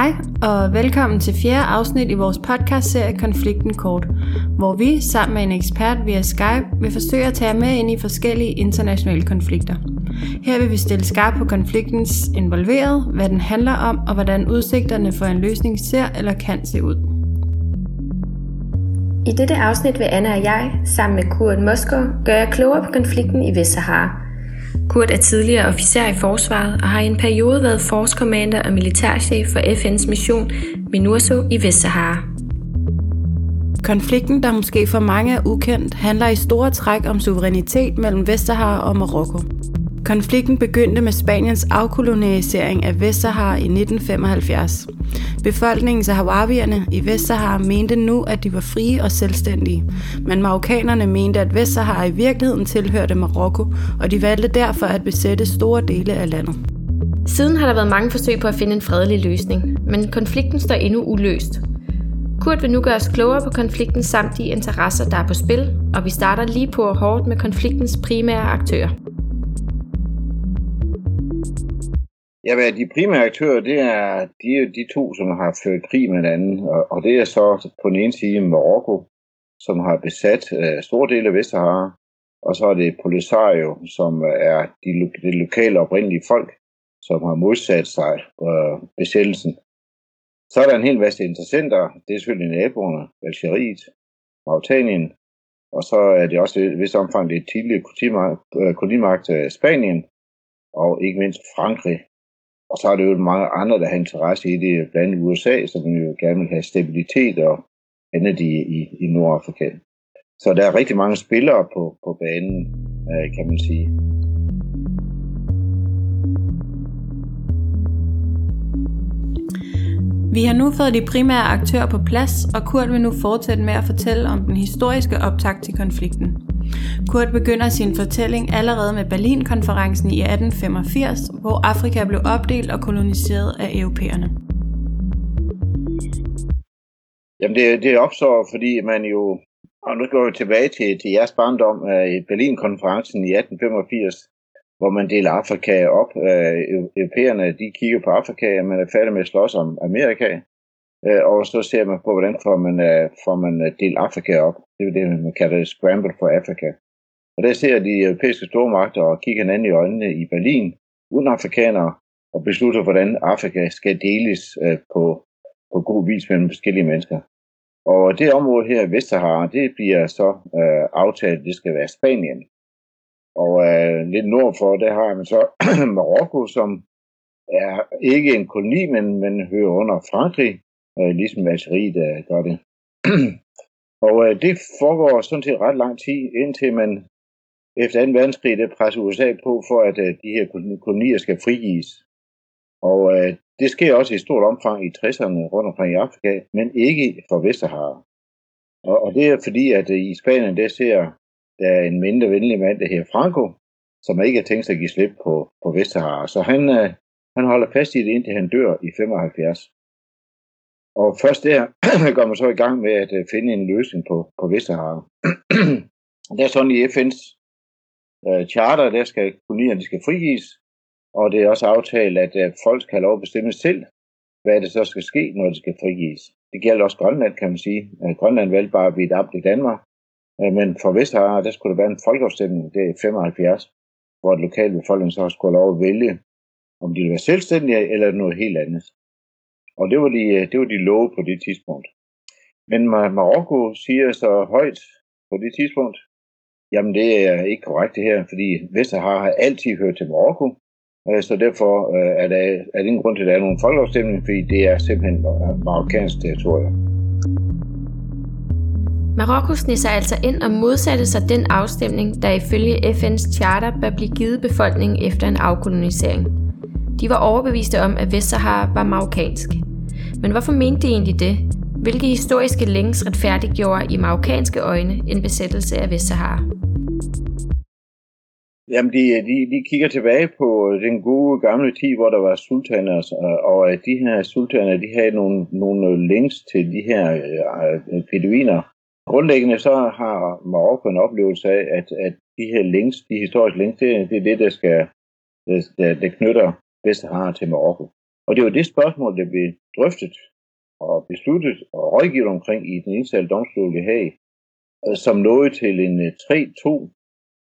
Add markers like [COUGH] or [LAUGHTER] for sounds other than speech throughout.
Hej og velkommen til fjerde afsnit i vores podcastserie Konflikten Kort, hvor vi sammen med en ekspert via Skype vil forsøge at tage med ind i forskellige internationale konflikter. Her vil vi stille skarp på konfliktens involveret, hvad den handler om og hvordan udsigterne for en løsning ser eller kan se ud. I dette afsnit vil Anna og jeg, sammen med Kurt Moskov, gøre jer klogere på konflikten i Vestsahara – Kurt er tidligere officer i forsvaret og har i en periode været forskommander og militærchef for FN's mission MINURSO i Vestsahara. Konflikten, der måske for mange er ukendt, handler i store træk om suverænitet mellem Vestsahara og Marokko. Konflikten begyndte med Spaniens afkolonisering af Vestsahara i 1975. Befolkningen saharawierne i Vestsahara mente nu, at de var frie og selvstændige, men marokkanerne mente, at Vestsahara i virkeligheden tilhørte Marokko, og de valgte derfor at besætte store dele af landet. Siden har der været mange forsøg på at finde en fredelig løsning, men konflikten står endnu uløst. Kurt vil nu gøre os klogere på konflikten samt de interesser, der er på spil, og vi starter lige på hårdt med konfliktens primære aktører – Jamen, de primære aktører, det er de, de to, som har ført krig med hinanden, og, og det er så på den ene side Marokko, som har besat øh, store dele af Vestsahara, og så er det Polisario, som er de, det lokale oprindelige folk, som har modsat sig øh, besættelsen. Så er der en hel masse interessenter. Det er selvfølgelig naboerne, Algeriet, Mauritanien, og så er det også i vis omfang det tidlige øh, kolonimagt øh, Spanien, og ikke mindst Frankrig, og så er det jo mange andre, der har interesse i det, blandt andet USA, som jo gerne vil have stabilitet og andet i, i, i Nordafrika. Så der er rigtig mange spillere på, på banen, øh, kan man sige. Vi har nu fået de primære aktører på plads, og Kurt vil nu fortsætte med at fortælle om den historiske optakt til konflikten. Kurt begynder sin fortælling allerede med Berlin-konferencen i 1885, hvor Afrika blev opdelt og koloniseret af europæerne. Jamen det, det opstår, fordi man jo, og nu går vi tilbage til, til jeres barndom, øh, i Berlin-konferencen i 1885, hvor man deler Afrika op. Øh, europæerne, de kigger på Afrika, og man er færdig med at slås om Amerika. Øh, og så ser man på, hvordan får man, øh, får man øh, delt Afrika op. Det er det, man kalder Scramble for Africa. Og der ser de europæiske stormagter og kigger hinanden i øjnene i Berlin, uden afrikanere, og beslutter, hvordan Afrika skal deles øh, på, på god vis mellem forskellige mennesker. Og det område her, i Vestsahara, det bliver så øh, aftalt, det skal være Spanien. Og øh, lidt nordfor, der har man så [CLEARS THROAT] Marokko, som er ikke en koloni, men, men hører under Frankrig, øh, ligesom Algeriet øh, gør det. [CLEARS THROAT] Og øh, det foregår sådan set ret lang tid, indtil man efter 2. verdenskrig, der presser USA på for, at øh, de her kolonier skal frigives. Og øh, det sker også i stort omfang i 60'erne rundt omkring i Afrika, men ikke for Vestsahara. Og, og det er fordi, at øh, i Spanien, der ser der er en mindre venlig mand, der hedder Franco, som ikke har tænkt sig at give slip på, på Vestsahara. Så han, øh, han holder fast i det, indtil han dør i 75. Og først der [CLEARS THROAT] går man så i gang med at øh, finde en løsning på, på Vesterhavet. [CLEARS THROAT] det er sådan i FN's øh, charter, der skal kolonierne skal frigives, og det er også aftalt, at øh, folk skal have lov at bestemme selv, hvad det så skal ske, når det skal frigives. Det gælder også Grønland, kan man sige. Øh, Grønland valgte bare at blive et i Danmark, Øh, men for Vestsahara, der skulle der være en folkeafstemning, det er 75, hvor det lokale befolkning så skulle have lov at vælge, om de ville være selvstændige eller noget helt andet. Og det var de, øh, det var de love på det tidspunkt. Men Marokko siger så højt på det tidspunkt, jamen det er ikke korrekt det her, fordi Vestsahara har altid hørt til Marokko, øh, så derfor er der, er der ingen grund til, at der er nogen folkeafstemning, fordi det er simpelthen marokkansk territorium. Marokko sneg sig altså ind og modsatte sig den afstemning, der ifølge FN's charter bør blive givet befolkningen efter en afkolonisering. De var overbeviste om, at Vestsahara var marokkansk. Men hvorfor mente de egentlig det? Hvilke historiske links retfærdiggjorde i marokkanske øjne en besættelse af Vestsahara? Jamen, de, de, de kigger tilbage på den gode gamle tid, hvor der var sultaner, og at de her sultaner, de havde nogle, nogle links til de her øh, øh beduiner. Grundlæggende så har Marokko en oplevelse af, at, at de her links, de historiske links, det, det er det, der skal, der, der knytter Vestsahara til Marokko. Og det var det spørgsmål, der blev drøftet og besluttet og rådgivet omkring i den internationale domstol i Haag, øh, som nåede til en øh, 3-2,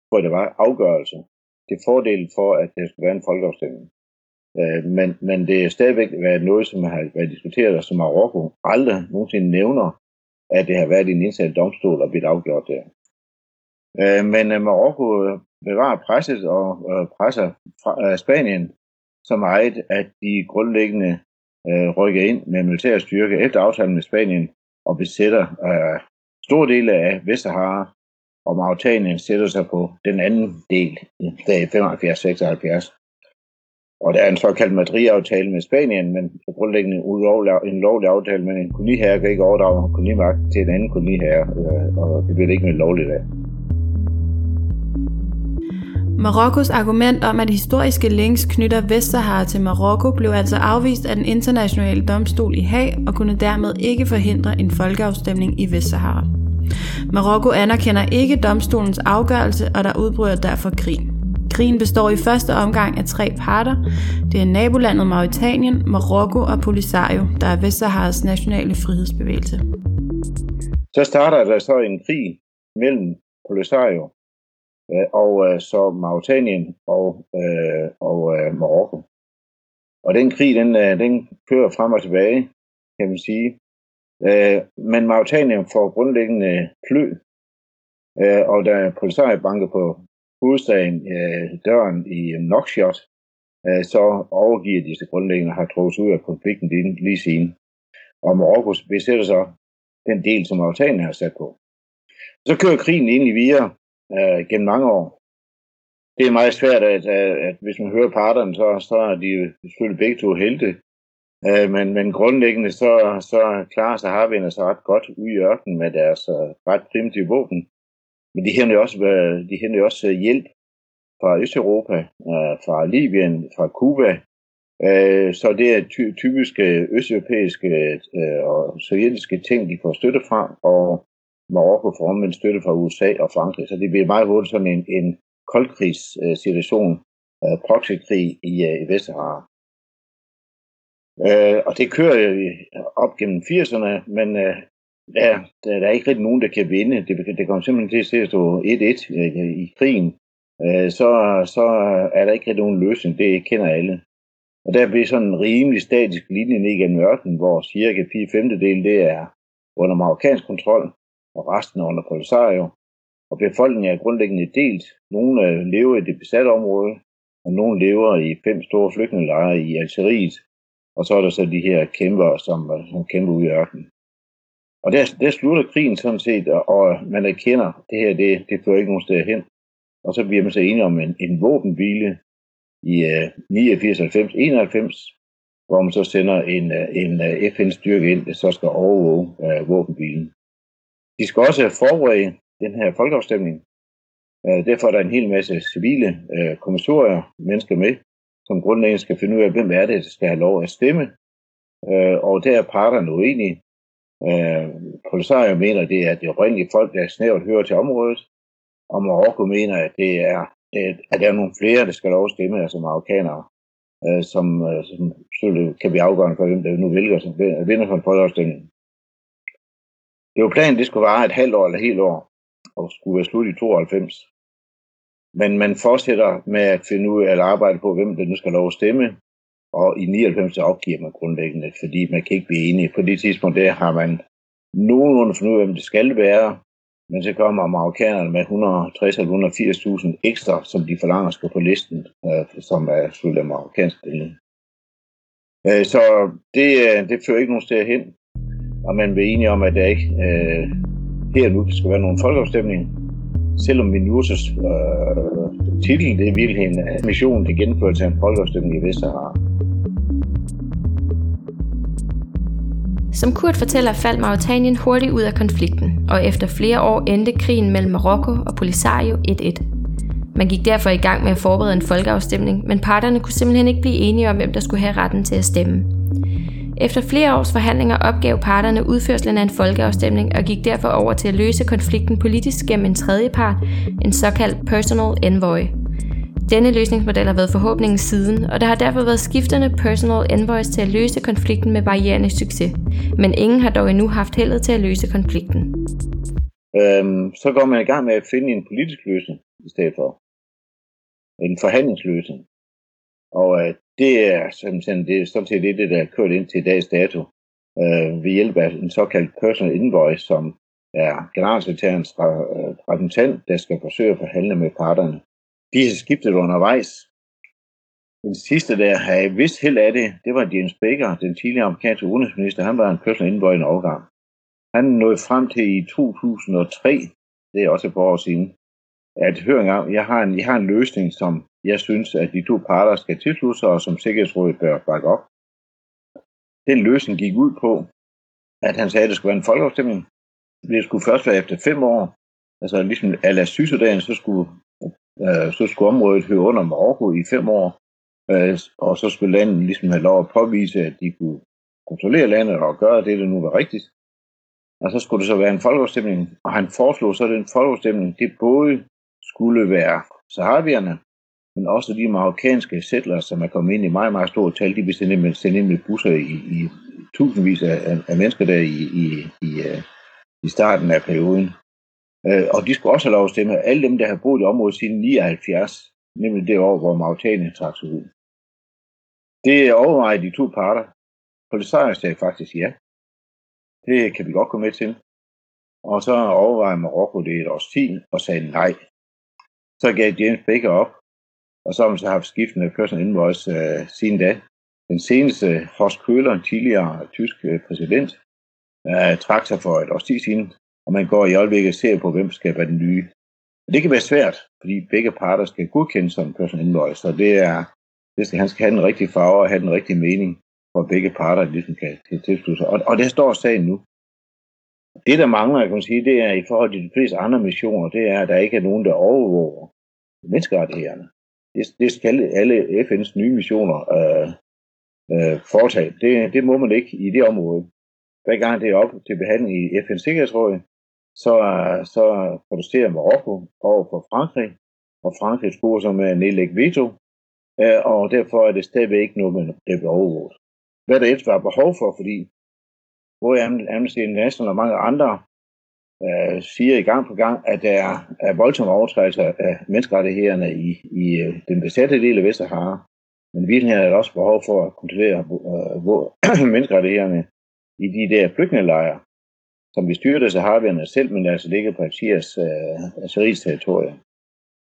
hvor det var afgørelse til fordel for, at der skulle være en folkeafstemning. Øh, men, men det er stadigvæk været noget, som har været diskuteret, og som Marokko aldrig nogensinde nævner, at det har været en indsat domstol og blivet afgjort der. Øh, men øh, Marokko øh, bevarer presset og øh, presser fra Spanien så meget, at de grundlæggende rykker ind med militære styrke efter aftalen med Spanien og besætter store dele af Vestsahara, og Mauritanien sætter sig på den anden del, dag 75-76. Og der er en såkaldt Madrid-aftale med Spanien, men på grundlæggende en lovlig aftale, men en koloniherre kan ikke overdrage kolonimagt til en anden koloniherre, øh, og det bliver det ikke med lovligt af. Marokkos argument om, at historiske links knytter Vestsahara til Marokko, blev altså afvist af den internationale domstol i Haag og kunne dermed ikke forhindre en folkeafstemning i Vestsahara. Marokko anerkender ikke domstolens afgørelse, og der udbryder derfor krig. Krigen består i første omgang af tre parter. Det er nabolandet Mauritanien, Marokko og Polisario, der er Vestsaharas nationale frihedsbevægelse. Så starter der så en krig mellem Polisario øh, og øh, så Mauritanien og, øh, og Marokko. Og den krig, den, den kører frem og tilbage, kan man sige. Men Mauritanien får grundlæggende klø, og da Polisario banker på hovedstaden øh, døren i Nokshot, øh, så overgiver de sig grundlæggende og har trukket ud af konflikten lige, siden. Og Marokko besætter så den del, som Mauretanien har sat på. Så kører krigen egentlig videre øh, gennem mange år. Det er meget svært, at, at, at hvis man hører parterne, så, så er de selvfølgelig begge to helte. Øh, men, men grundlæggende så, så klarer sig sig ret godt ude i ørkenen med deres øh, ret primitive våben. Men de henter jo også, de henter jo også øh, hjælp fra Østeuropa, øh, fra Libyen, fra Cuba. Øh, så det er ty- typiske østeuropæiske og sovjetiske ting, de får støtte fra, og Marokko får omvendt støtte fra USA og Frankrig. Så det bliver meget hurtigt sådan en, en koldkrigssituation, proxykrig i, i Vestsahara. og det kører op gennem 80'erne, men Ja, der, der er ikke rigtig nogen, der kan vinde. Det, det kommer simpelthen til at at stå 1-1 øh, i, krigen. Øh, så, så er der ikke rigtig nogen løsning. Det kender alle. Og der bliver sådan en rimelig statisk linje ned igennem ørkenen, hvor cirka 4 femtedel det er under marokkansk kontrol, og resten er under Polisario. Og befolkningen er grundlæggende delt. Nogle øh, lever i det besatte område, og nogle lever i fem store flygtningelejre i Algeriet. Og så er der så de her kæmper, som, som kæmper ud i ørkenen. Og der, der slutter krigen sådan set, og, man erkender, det her, det, det fører ikke nogen steder hen. Og så bliver man så enige om en, en våbenhvile i uh, 89, 90, 91, hvor man så sender en, øh, en øh, uh, FN-styrke ind, der så skal overvåge uh, våbenhvilen. De skal også forberede den her folkeafstemning. Uh, derfor er der en hel masse civile uh, kommissorier, mennesker med, som grundlæggende skal finde ud af, hvem er det, der skal have lov at stemme. Uh, og der er parterne uenige. Øh, Polisario mener, det er det oprindelige folk, der snævert hører til området, og Marokko mener, at det er, at der er nogle flere, der skal lov at stemme, altså marokkanere, øh, som, øh, som selvfølgelig kan blive afgørende for, hvem der nu vælger som vinder for en folkeafstemning. Det var planen, det skulle vare et halvt år eller helt år, og skulle være slut i 92. Men man fortsætter med at finde ud af at arbejde på, hvem der nu skal lov at stemme, og i 99 opgiver man grundlæggende, fordi man kan ikke blive enige. På det tidspunkt der har man nogenlunde fundet ud af, hvem det skal være, men så kommer marokkanerne med 160 eller 180.000 ekstra, som de forlanger skal på listen, øh, som er selvfølgelig marokkansk stilling. Øh, så det, øh, det fører ikke nogen steder hen, og man bliver enige om, at der ikke øh, her nu skal være nogen folkeafstemning, selvom Minursos øh, titel det er virkelig en øh, mission til gennemførelse af en folkeafstemning i Vestsahara. Som Kurt fortæller, faldt Mauritanien hurtigt ud af konflikten, og efter flere år endte krigen mellem Marokko og Polisario 1-1. Man gik derfor i gang med at forberede en folkeafstemning, men parterne kunne simpelthen ikke blive enige om, hvem der skulle have retten til at stemme. Efter flere års forhandlinger opgav parterne udførslen af en folkeafstemning og gik derfor over til at løse konflikten politisk gennem en tredje part, en såkaldt personal envoy. Denne løsningsmodel har været forhåbningen siden, og der har derfor været skiftende personal envoys til at løse konflikten med varierende succes. Men ingen har dog endnu haft heldet til at løse konflikten. Øhm, så går man i gang med at finde en politisk løsning i stedet for. En forhandlingsløsning. Og øh, det er sådan, det er sådan set det, der er kørt ind til dags dato øh, ved hjælp af en såkaldt personal invoice, som er generalsekretærens øh, repræsentant, der skal forsøge at forhandle med parterne. De har skiftet undervejs. Den sidste, der havde vist held af det, det var James Baker, den tidligere amerikanske udenrigsminister. Han var en personal invoice en overgang. Han nåede frem til i 2003, det er også et par år siden, at hør engang, jeg har en, jeg har en løsning, som jeg synes, at de to parter skal tilslutte sig, og som Sikkerhedsrådet bør bakke op. Den løsning gik ud på, at han sagde, at det skulle være en folkeafstemning. Det skulle først være efter fem år. Altså ligesom ala Sydsudan, så skulle, øh, så skulle området høre under Marokko i fem år. Øh, og så skulle landet ligesom have lov at påvise, at de kunne kontrollere landet og gøre det, der nu var rigtigt. Og så skulle det så være en folkeafstemning. Og han foreslog så, at den folkeafstemning, det både skulle være saharavierne, men også de marokkanske sætler, som er kommet ind i meget, meget stort tal, de blev sendt ind med, sendt ind med busser i, i tusindvis af, af mennesker der i, i, i, øh, i starten af perioden. Øh, og de skulle også have lov at stemme. Alle dem, der har boet i området siden 79, nemlig det år, hvor Mauritanien trak sig ud. Det overvejede de to parter. Polisario sagde faktisk ja. Det kan vi godt gå med til. Og så overvejer Marokko det et års tid og sagde nej. Så gav James Baker op, og så har man så haft skiftende personal invoice øh, siden da. Den seneste, Horst Köhler, en tidligere tysk øh, præsident, øh, trak sig for et års tid siden, og man går i øjeblikket og ser på, hvem skal være den nye. Og det kan være svært, fordi begge parter skal godkende som personal invoice, så det er, det skal, han skal have den rigtige farve og have den rigtige mening, for begge parter ligesom kan, kan tilslutte sig. Og, og det står sagen nu. Det, der mangler, kan man sige, det er i forhold til de fleste andre missioner, det er, at der ikke er nogen, der overvåger menneskerettighederne. Det, det skal alle FN's nye missioner øh, øh, foretage. Det, det må man ikke i det område. Hver gang det er op til behandling i FN's Sikkerhedsråd, så, så protesterer Marokko over for Frankrig, og Frankrig tror så med at nedlægge veto, øh, og derfor er det stadigvæk ikke noget, man bliver overvåget. Hvad der ellers var behov for, fordi både Amnesty International og mange andre øh, siger i gang på gang, at der er, voldsomme overtrædelser af menneskerettighederne i, i øh, den besatte del af Vestsahara. Men vi har også behov for at kontrollere øh, hvor, [CLEARS THROAT] menneskerettighederne i de der flygtningelejre, som vi styrte Saharavierne selv, men altså ligger på Algiers øh, territorium.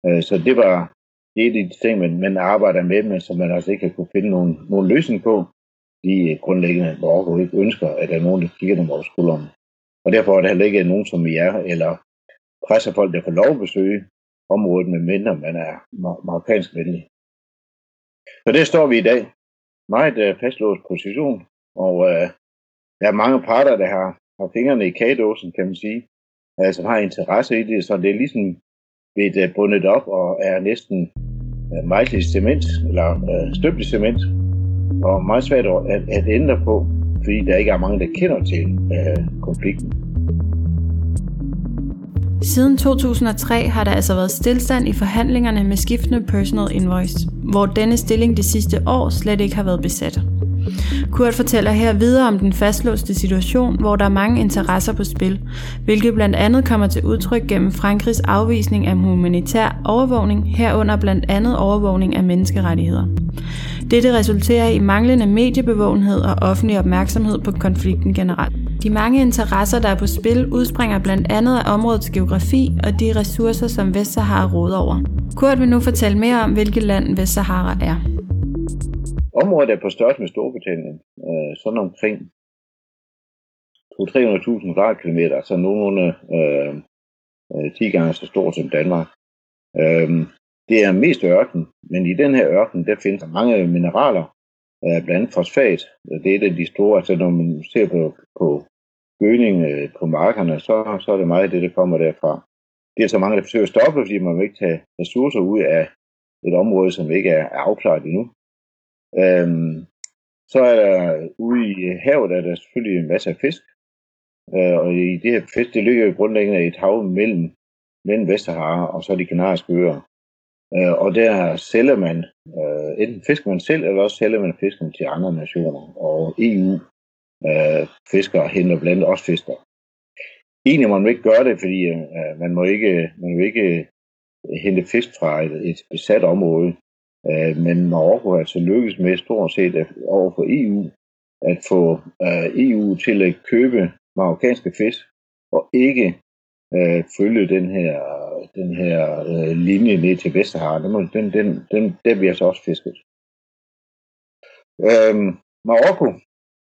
Øh, så det var det er de ting, man, man arbejder med, men som man altså ikke har kunne finde nogen, nogen løsning på. De grundlæggende borgere ikke ønsker, at der er nogen, der kigger dem over skulderen. Og derfor er der heller ikke nogen som jer, eller presser folk, der får lov at besøge området, med mindre man er marokkansk venlig. Så der står vi i dag. Meget uh, fastlåst position, og uh, der er mange parter, der har, har fingrene i kagedåsen, kan man sige, uh, som har interesse i det, så det er ligesom blevet uh, bundet op og er næsten uh, meget cement, eller uh, støbt cement, og meget svært at, at ændre på fordi der ikke er mange, der kender til øh, konflikten. Siden 2003 har der altså været stillstand i forhandlingerne med skiftende personal invoice, hvor denne stilling det sidste år slet ikke har været besat. Kurt fortæller her videre om den fastlåste situation, hvor der er mange interesser på spil, hvilket blandt andet kommer til udtryk gennem Frankrigs afvisning af humanitær overvågning, herunder blandt andet overvågning af menneskerettigheder. Dette resulterer i manglende mediebevågenhed og offentlig opmærksomhed på konflikten generelt. De mange interesser, der er på spil, udspringer blandt andet af områdets geografi og de ressourcer, som Vestsahara råder over. Kurt vil nu fortælle mere om, hvilket land Vestsahara er. Området er på størrelse med Storbritannien, øh, sådan omkring 200-300.000 kvadratkilometer, så nogenlunde øh, øh, 10 gange så stort som Danmark. Øh, det er mest ørken, men i den her ørken, der findes der mange mineraler, øh, blandt andet fosfat. Det er et af de store, altså når man ser på, på gødning øh, på markerne, så, så er det meget det, der kommer derfra. Det er så mange, der forsøger at stoppe, fordi man vil ikke tage ressourcer ud af et område, som ikke er, afklaret endnu. Øhm, så er der ude i havet, er der selvfølgelig en masse af fisk. Øh, og i det her fisk, det ligger jo grundlæggende i et hav mellem, mellem Vesterhavet og så de kanariske øer. Øh, og der sælger man, øh, enten fisker man selv, eller også sælger man fisken til andre nationer. Og EU øh, fisker henter blandt andet også fisker. Egentlig må man ikke gøre det, fordi øh, man må ikke, man må ikke øh, hente fisk fra et, et besat område. Øh, men Marokko har altså lykkes med stort set at, over for EU at få øh, EU til at købe marokkanske fisk og ikke øh, følge den her, den her øh, linje ned til Vestsahara. Den, den, den, den, den bliver så også fisket. Øhm, Marokko,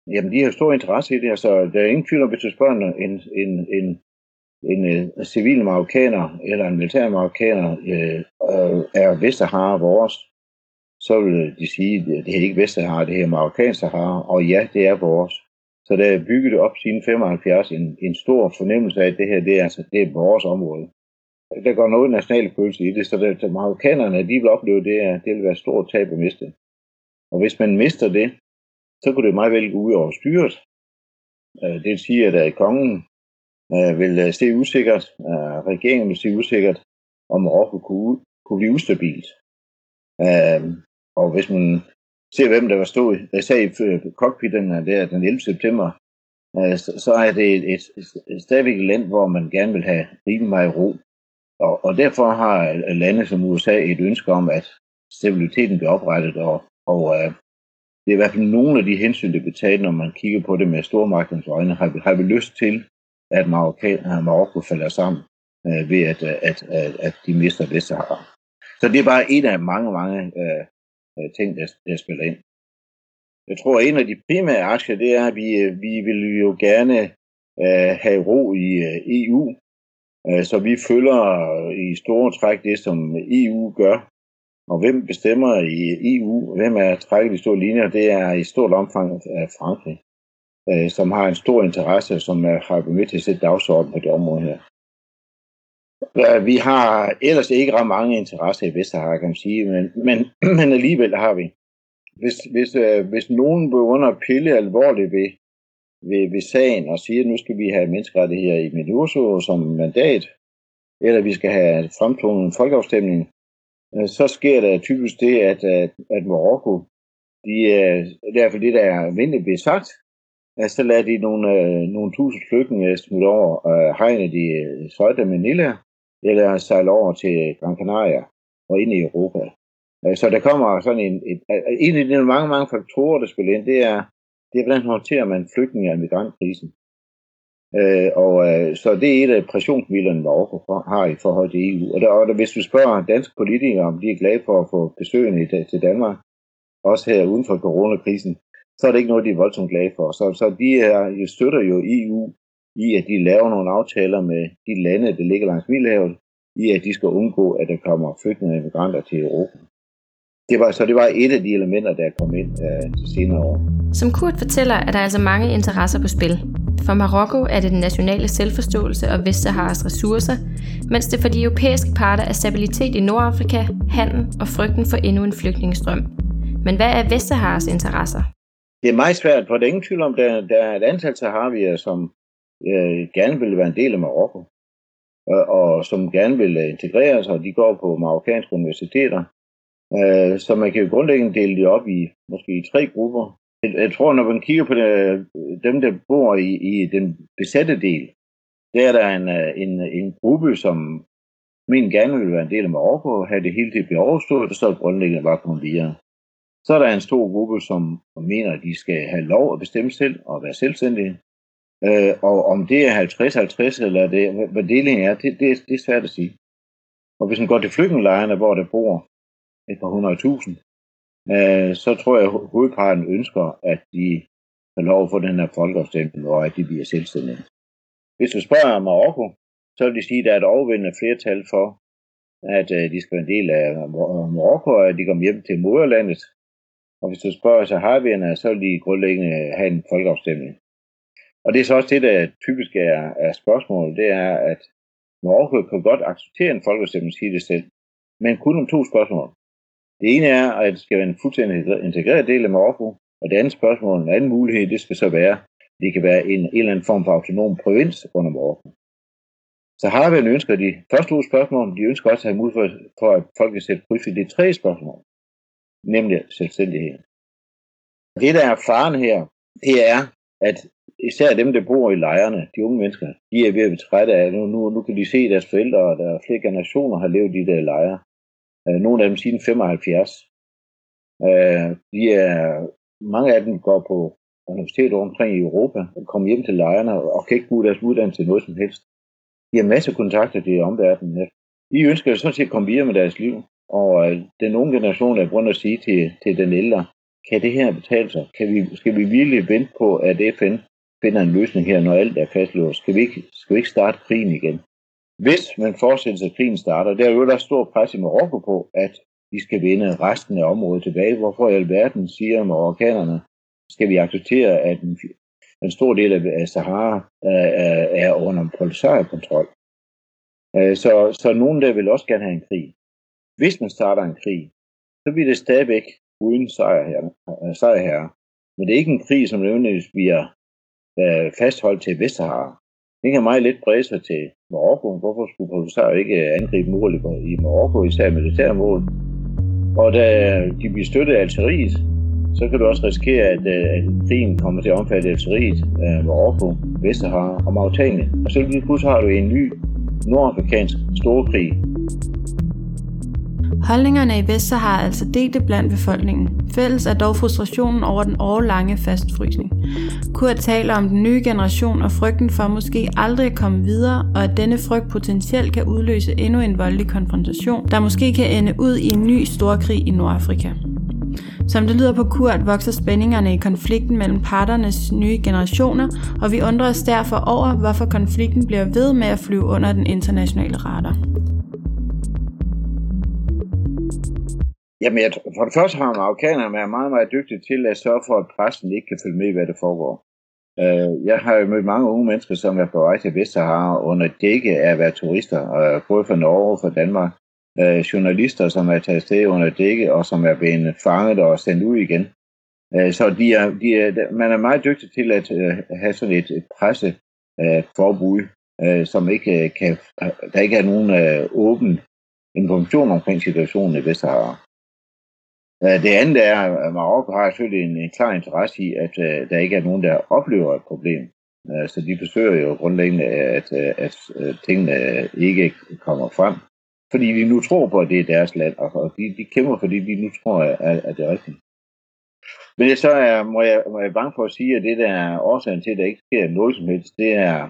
jamen de har stor interesse i det her, så der er ingen tvivl om, hvis du spørger en, en, en, en, en øh, civil marokkaner eller en militær marokkaner, øh, øh, er Vestsahara vores, så vil de sige, at det er ikke Vestsahara, det her marokkansk Sahara, og ja, det er vores. Så der er bygget op siden 75 en, en stor fornemmelse af, at det her det er, altså, det er vores område. Der går noget national følelse i det, så det, det marokkanerne de vil opleve, det, er, det vil være stort tab at miste. Og hvis man mister det, så kunne det meget vel gå ud over styret. Øh, det øh, øh, vil sige, at kongen vil se usikkert, regeringen vil se usikkert, om Marokko kunne, kunne blive ustabilt. Og hvis man ser, hvem der var stod, der sagde i cockpiten der den 11. september, så er det et, et, et stadigvæk et land, hvor man gerne vil have rimelig meget ro. Og, og derfor har øh, lande som USA et ønske om, at stabiliteten bliver oprettet, og, og uh, det er i hvert fald nogle af de hensyn, der bliver taget, når man kigger på det med stormagtens øjne, har vi, har vi lyst til, at Marokko falder sammen uh, ved, at, at, at, at de mister Vestsahara. Så det er bare en af mange, mange uh, ting, der, der spiller ind. Jeg tror, at en af de primære aktier, det er, at vi, vi vil jo gerne uh, have ro i uh, EU, Øh, så vi følger øh, i store træk det, som EU gør. Og hvem bestemmer i EU, hvem er trækket i store linjer, det er i stort omfang af Frankrig, som har en stor interesse, som har været med til at sætte dagsordenen på det område her. Vi har ellers ikke ret mange interesser i Vestsahara, kan man sige, men, men, [CLEARS THROAT] men alligevel har vi. Hvis, hvis, hvis nogen begynder at pille alvorligt ved, ved, ved sagen og siger, at nu skal vi have menneskerettigheder i Minurso som mandat, eller vi skal have fremtvunget en folkeafstemning, øh, så sker der typisk det, at, at, at Marokko, de, er i hvert fald det, der er almindeligt blevet sagt, at så lader de nogle, øh, nogle tusind flygtninge smutte over øh, hegnet i Søjda Manila, eller sejle over til Gran Canaria og ind i Europa. Så der kommer sådan en, en, en af de mange, mange faktorer, der spiller ind, det er, det er hvordan håndterer man flygtninge og migrantkrisen. Øh, og øh, så det er et af pressionsmidlerne, Marokko har i forhold til EU. Og, der, og der, hvis du spørger danske politikere, om de er glade for at få besøgende til Danmark, også her uden for coronakrisen, så er det ikke noget, de er voldsomt glade for. Så, så de er, støtter jo EU i, at de laver nogle aftaler med de lande, der ligger langs Middelhavet, i at de skal undgå, at der kommer flygtninge og migranter til Europa. Det var, så det var et af de elementer, der er kommet ind uh, til senere år. Som Kurt fortæller, er der altså mange interesser på spil. For Marokko er det den nationale selvforståelse og Vestsaharas ressourcer, mens det for de europæiske parter er stabilitet i Nordafrika, handel og frygten for endnu en flygtningestrøm. Men hvad er Vestsaharas interesser? Det er meget svært, for der er ingen tvivl om, der, der er et antal saharavier, som øh, gerne vil være en del af Marokko, og, og som gerne vil integrere sig, og de går på marokkanske universiteter. Øh, så man kan jo grundlæggende dele det op i måske i tre grupper. Jeg, jeg tror, når man kigger på det, dem, der bor i, i den besatte del, der er der en, øh, en, en gruppe, som men gerne vil være en del af Marokko og have det hele til at blive overstået, og så grundlæggende bare komme videre. Så er der en stor gruppe, som mener, at de skal have lov at bestemme selv og være selvstændige. Øh, og om det er 50-50 eller det, hvad delingen er, det, det, det er svært at sige. Og hvis man går til flygtningelejrene, hvor der bor et par hundrede tusind, øh, så tror jeg, at hovedparten ønsker, at de får lov at få den her folkeafstemning, og at de bliver selvstændige. Hvis du spørger Marokko, så vil de sige, at der er et overvældende flertal for, at øh, de skal være en del af Marokko, og at de kommer hjem til moderlandet. Og hvis du spørger Saharavierne, så vil de grundlæggende have en folkeafstemning. Og det er så også det, der typisk er, er spørgsmålet, det er, at Marokko kan godt acceptere en folkeafstemning, siger det selv, men kun om to spørgsmål. Det ene er, at det skal være en fuldstændig integreret del af Marokko, og det andet spørgsmål, en anden mulighed, det skal så være, det kan være en, en eller anden form for autonom provins under Marokko. Saharavierne ønsker de første to spørgsmål, de ønsker også at have mulighed for, at folk kan sætte kryds i det tre spørgsmål, nemlig selvstændighed. Det, der er faren her, det er, at især dem, der bor i lejrene, de unge mennesker, de er ved at blive trætte af, nu, nu, nu kan de se deres forældre, og der flere generationer har levet i de der lejre. Øh, nogle af dem siden 75. Øh, de er, mange af dem går på universiteter omkring i Europa, og kommer hjem til lejrene og kan ikke bruge deres uddannelse til noget som helst. De har masser af kontakter til omverdenen. De ønsker sådan set at komme videre med deres liv, og øh, den unge generation er grund at sige til, til den ældre, kan det her betale sig? Kan vi, skal vi virkelig vente på, at FN finder en løsning her, når alt er fastlåst? Skal vi ikke, skal vi ikke starte krigen igen? Hvis man fortsætter, at krigen starter, der er jo der stor pres i Marokko på, at de skal vinde resten af området tilbage. Hvorfor i alverden siger marokkanerne, skal vi acceptere, at en, en stor del af Sahara uh, er under polisario-kontrol? Øh, så, så nogen der vil også gerne have en krig. Hvis man starter en krig, så bliver det stadigvæk uden sejr øh, sejrherre. Men det er ikke en krig, som nødvendigvis bliver øh, fastholdt til Vestsahara. Det kan meget let brede sig til Marokko. Hvorfor skulle Polisario ikke angribe mål i Marokko, især militærmål? Og da de bliver støttet af Algeriet, så kan du også risikere, at, at krigen kommer til at omfatte Algeriet, øh, Marokko, Vestsahara og Mauretanien. Og så lige pludselig har du en ny nordafrikansk storkrig, Holdningerne i Vestsahara er altså delte blandt befolkningen. Fælles er dog frustrationen over den årlange fastfrysning. Kurt taler om den nye generation og frygten for måske aldrig at komme videre, og at denne frygt potentielt kan udløse endnu en voldelig konfrontation, der måske kan ende ud i en ny storkrig i Nordafrika. Som det lyder på Kurt, vokser spændingerne i konflikten mellem parternes nye generationer, og vi undrer os derfor over, hvorfor konflikten bliver ved med at flyve under den internationale radar. Jamen, jeg, for det første har amerikanerne været meget, meget dygtige til at sørge for, at pressen ikke kan følge med i, hvad der foregår. Øh, jeg har jo mødt mange unge mennesker, som er på vej til Vestsahara under dække af at være turister, øh, både fra Norge og fra Danmark. Øh, journalister, som er taget sted under dække, og som er blevet fanget og sendt ud igen. Øh, så de er, de er, man er meget dygtig til at øh, have sådan et, et presseforbud, øh, uh, øh, som ikke øh, kan, øh, der ikke er nogen øh, åben information omkring situationen i Vestsahara. Øh, det andet er, at Marokko har selvfølgelig en, en klar interesse i, at uh, der ikke er nogen, der oplever et problem. Uh, så de forsøger jo grundlæggende, at, at, at tingene ikke kommer frem. Fordi de nu tror på, at det er deres land, og de, de kæmper, fordi de nu tror, at, at det er rigtigt. Men så er, må, jeg, må jeg bange for at sige, at det der er årsagen til, at der ikke sker noget som helst, det er,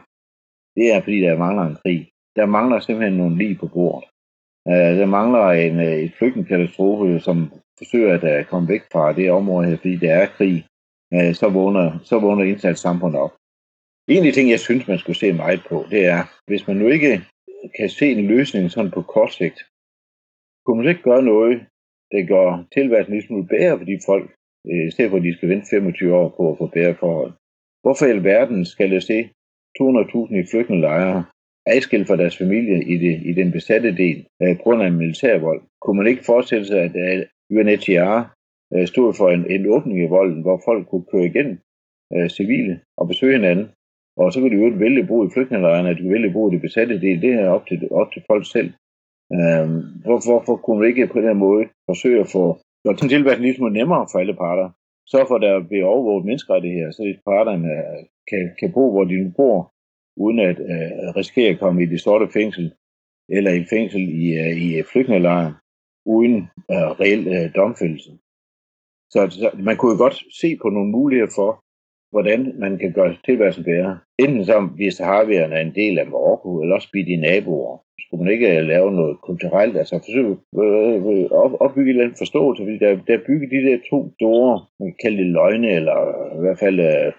det er fordi der mangler en krig. Der mangler simpelthen nogle lige på bordet. Uh, der mangler en, et flygtningekatastrofe, som forsøger at øh, komme væk fra det område her, fordi der er krig, øh, så vågner, så vågner indsatssamfundet op. En af de ting, jeg synes, man skulle se meget på, det er, hvis man nu ikke kan se en løsning sådan på kort sigt, kunne man ikke gøre noget, der gør tilværelsen lidt smule bedre for de folk, øh, i stedet for at de skal vente 25 år på at få bedre forhold. Hvorfor i alverden skal jeg se 200.000 i flygtningelejre adskilt fra deres familie i, det, i den besatte del på grund af militærvold? Kunne man ikke forestille sig, at UNHCR øh, stod for en, en åbning i volden, hvor folk kunne køre igennem øh, civile og besøge hinanden. Og så kunne de jo vælge at bo i flygtningelejrene, at de kunne vælge at bo i det besatte del. Det er op til, op til folk selv. Øhm, hvorfor, hvorfor kunne man ikke på den måde forsøge at få og den tilværelsen ligesom nemmere for alle parter? Så for, at der bliver overvåget menneskerettigheder, så parterne øh, kan, kan bo, hvor de nu bor, uden at øh, risikere at komme i det sorte fængsel, eller i fængsel i, øh, i flygtningelejren uden øh, reel øh, domfældelse. Så, så man kunne jo godt se på nogle muligheder for, hvordan man kan gøre tilværelsen bedre. Enten som hvis Saharavierne er en del af Marokko, eller også blive de naboer. Skulle man ikke øh, lave noget kulturelt, altså forsøge øh, øh at opbygge en eller anden forståelse, fordi der, der bygger de der to store, man kan kalde det løgne, eller i hvert fald øh,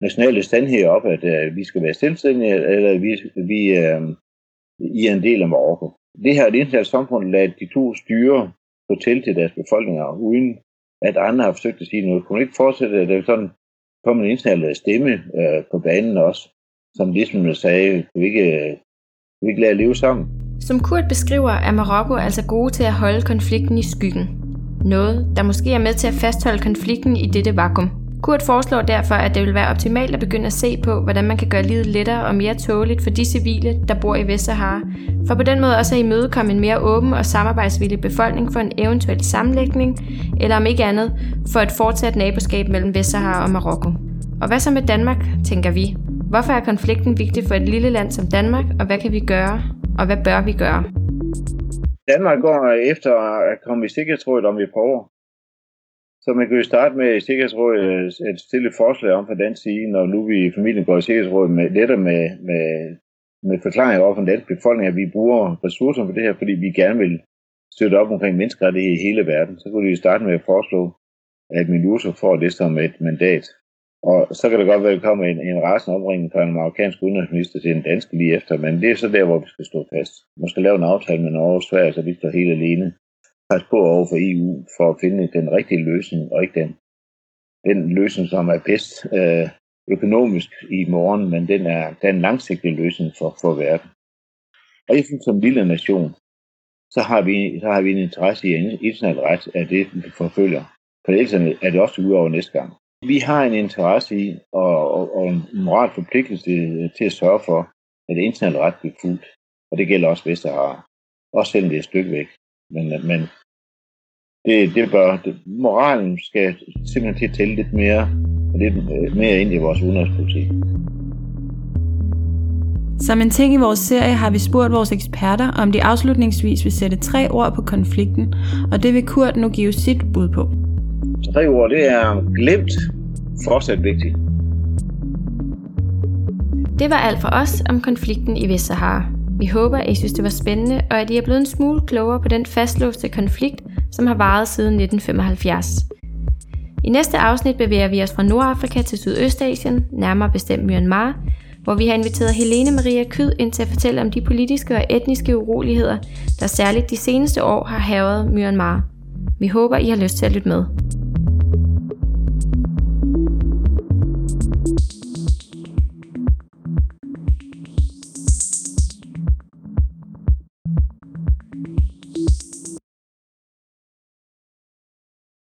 nationale standheder op, at øh, vi skal være selvstændige, eller vi, vi øh, I er en del af Marokko det her det internationalt samfund lader de to styre fortælle til deres befolkninger, uden at andre har forsøgt at sige noget. Kunne ikke fortsætte, at der sådan kom en international stemme øh, på banen også, som ligesom sagde, kan vi ikke, øh, kan vi ikke lade leve sammen? Som Kurt beskriver, er Marokko altså gode til at holde konflikten i skyggen. Noget, der måske er med til at fastholde konflikten i dette vakuum. Kurt foreslår derfor, at det vil være optimalt at begynde at se på, hvordan man kan gøre livet lettere og mere tåligt for de civile, der bor i Vestsahara, for på den måde også at imødekomme en mere åben og samarbejdsvillig befolkning for en eventuel sammenlægning, eller om ikke andet, for et fortsat naboskab mellem Vestsahara og Marokko. Og hvad så med Danmark, tænker vi? Hvorfor er konflikten vigtig for et lille land som Danmark, og hvad kan vi gøre, og hvad bør vi gøre? Danmark går efter at komme i Sikkerhedsrådet om et par år. Så man kan jo starte med Sikkerhedsrådet at stille et forslag om fra den side, når nu vi i familien går i Sikkerhedsrådet med, lettere med, med, med forklaringer over for den danske befolkning, at vi bruger ressourcer for det her, fordi vi gerne vil støtte op omkring menneskerettighed i hele verden. Så kunne vi starte med at foreslå, at Minurso får det som et mandat. Og så kan det godt være, at der kommer en, en rasende omringning fra en marokkansk udenrigsminister til en dansk lige efter, men det er så der, hvor vi skal stå fast. Man skal lave en aftale med Norge og Sverige, så vi står helt alene presse på over for EU for at finde den rigtige løsning, og ikke den, den løsning, som er bedst øh, økonomisk i morgen, men den er, den er en langsigtet løsning for, for verden. Og jeg synes, som lille nation, så har vi, så har vi en interesse i international ret, at det vi forfølger. For ellers er det også udover næste gang. Vi har en interesse i og, og, og en moral forpligtelse til at sørge for, at international ret bliver fuldt. Og det gælder også Vestsahara. Også selvom det er et stykke væk. Men, men det, det bør, det, moralen skal simpelthen til at tælle lidt mere, lidt mere ind i vores udenrigspolitik. Som en ting i vores serie har vi spurgt vores eksperter, om de afslutningsvis vil sætte tre ord på konflikten, og det vil Kurt nu give sit bud på. Tre ord, det er glemt, fortsat vigtigt. Det var alt for os om konflikten i Vestsahara. Vi håber, at I synes, det var spændende, og at I er blevet en smule klogere på den fastlåste konflikt, som har varet siden 1975. I næste afsnit bevæger vi os fra Nordafrika til Sydøstasien, nærmere bestemt Myanmar, hvor vi har inviteret Helene Maria Kyd ind til at fortælle om de politiske og etniske uroligheder, der særligt de seneste år har havet Myanmar. Vi håber, I har lyst til at lytte med.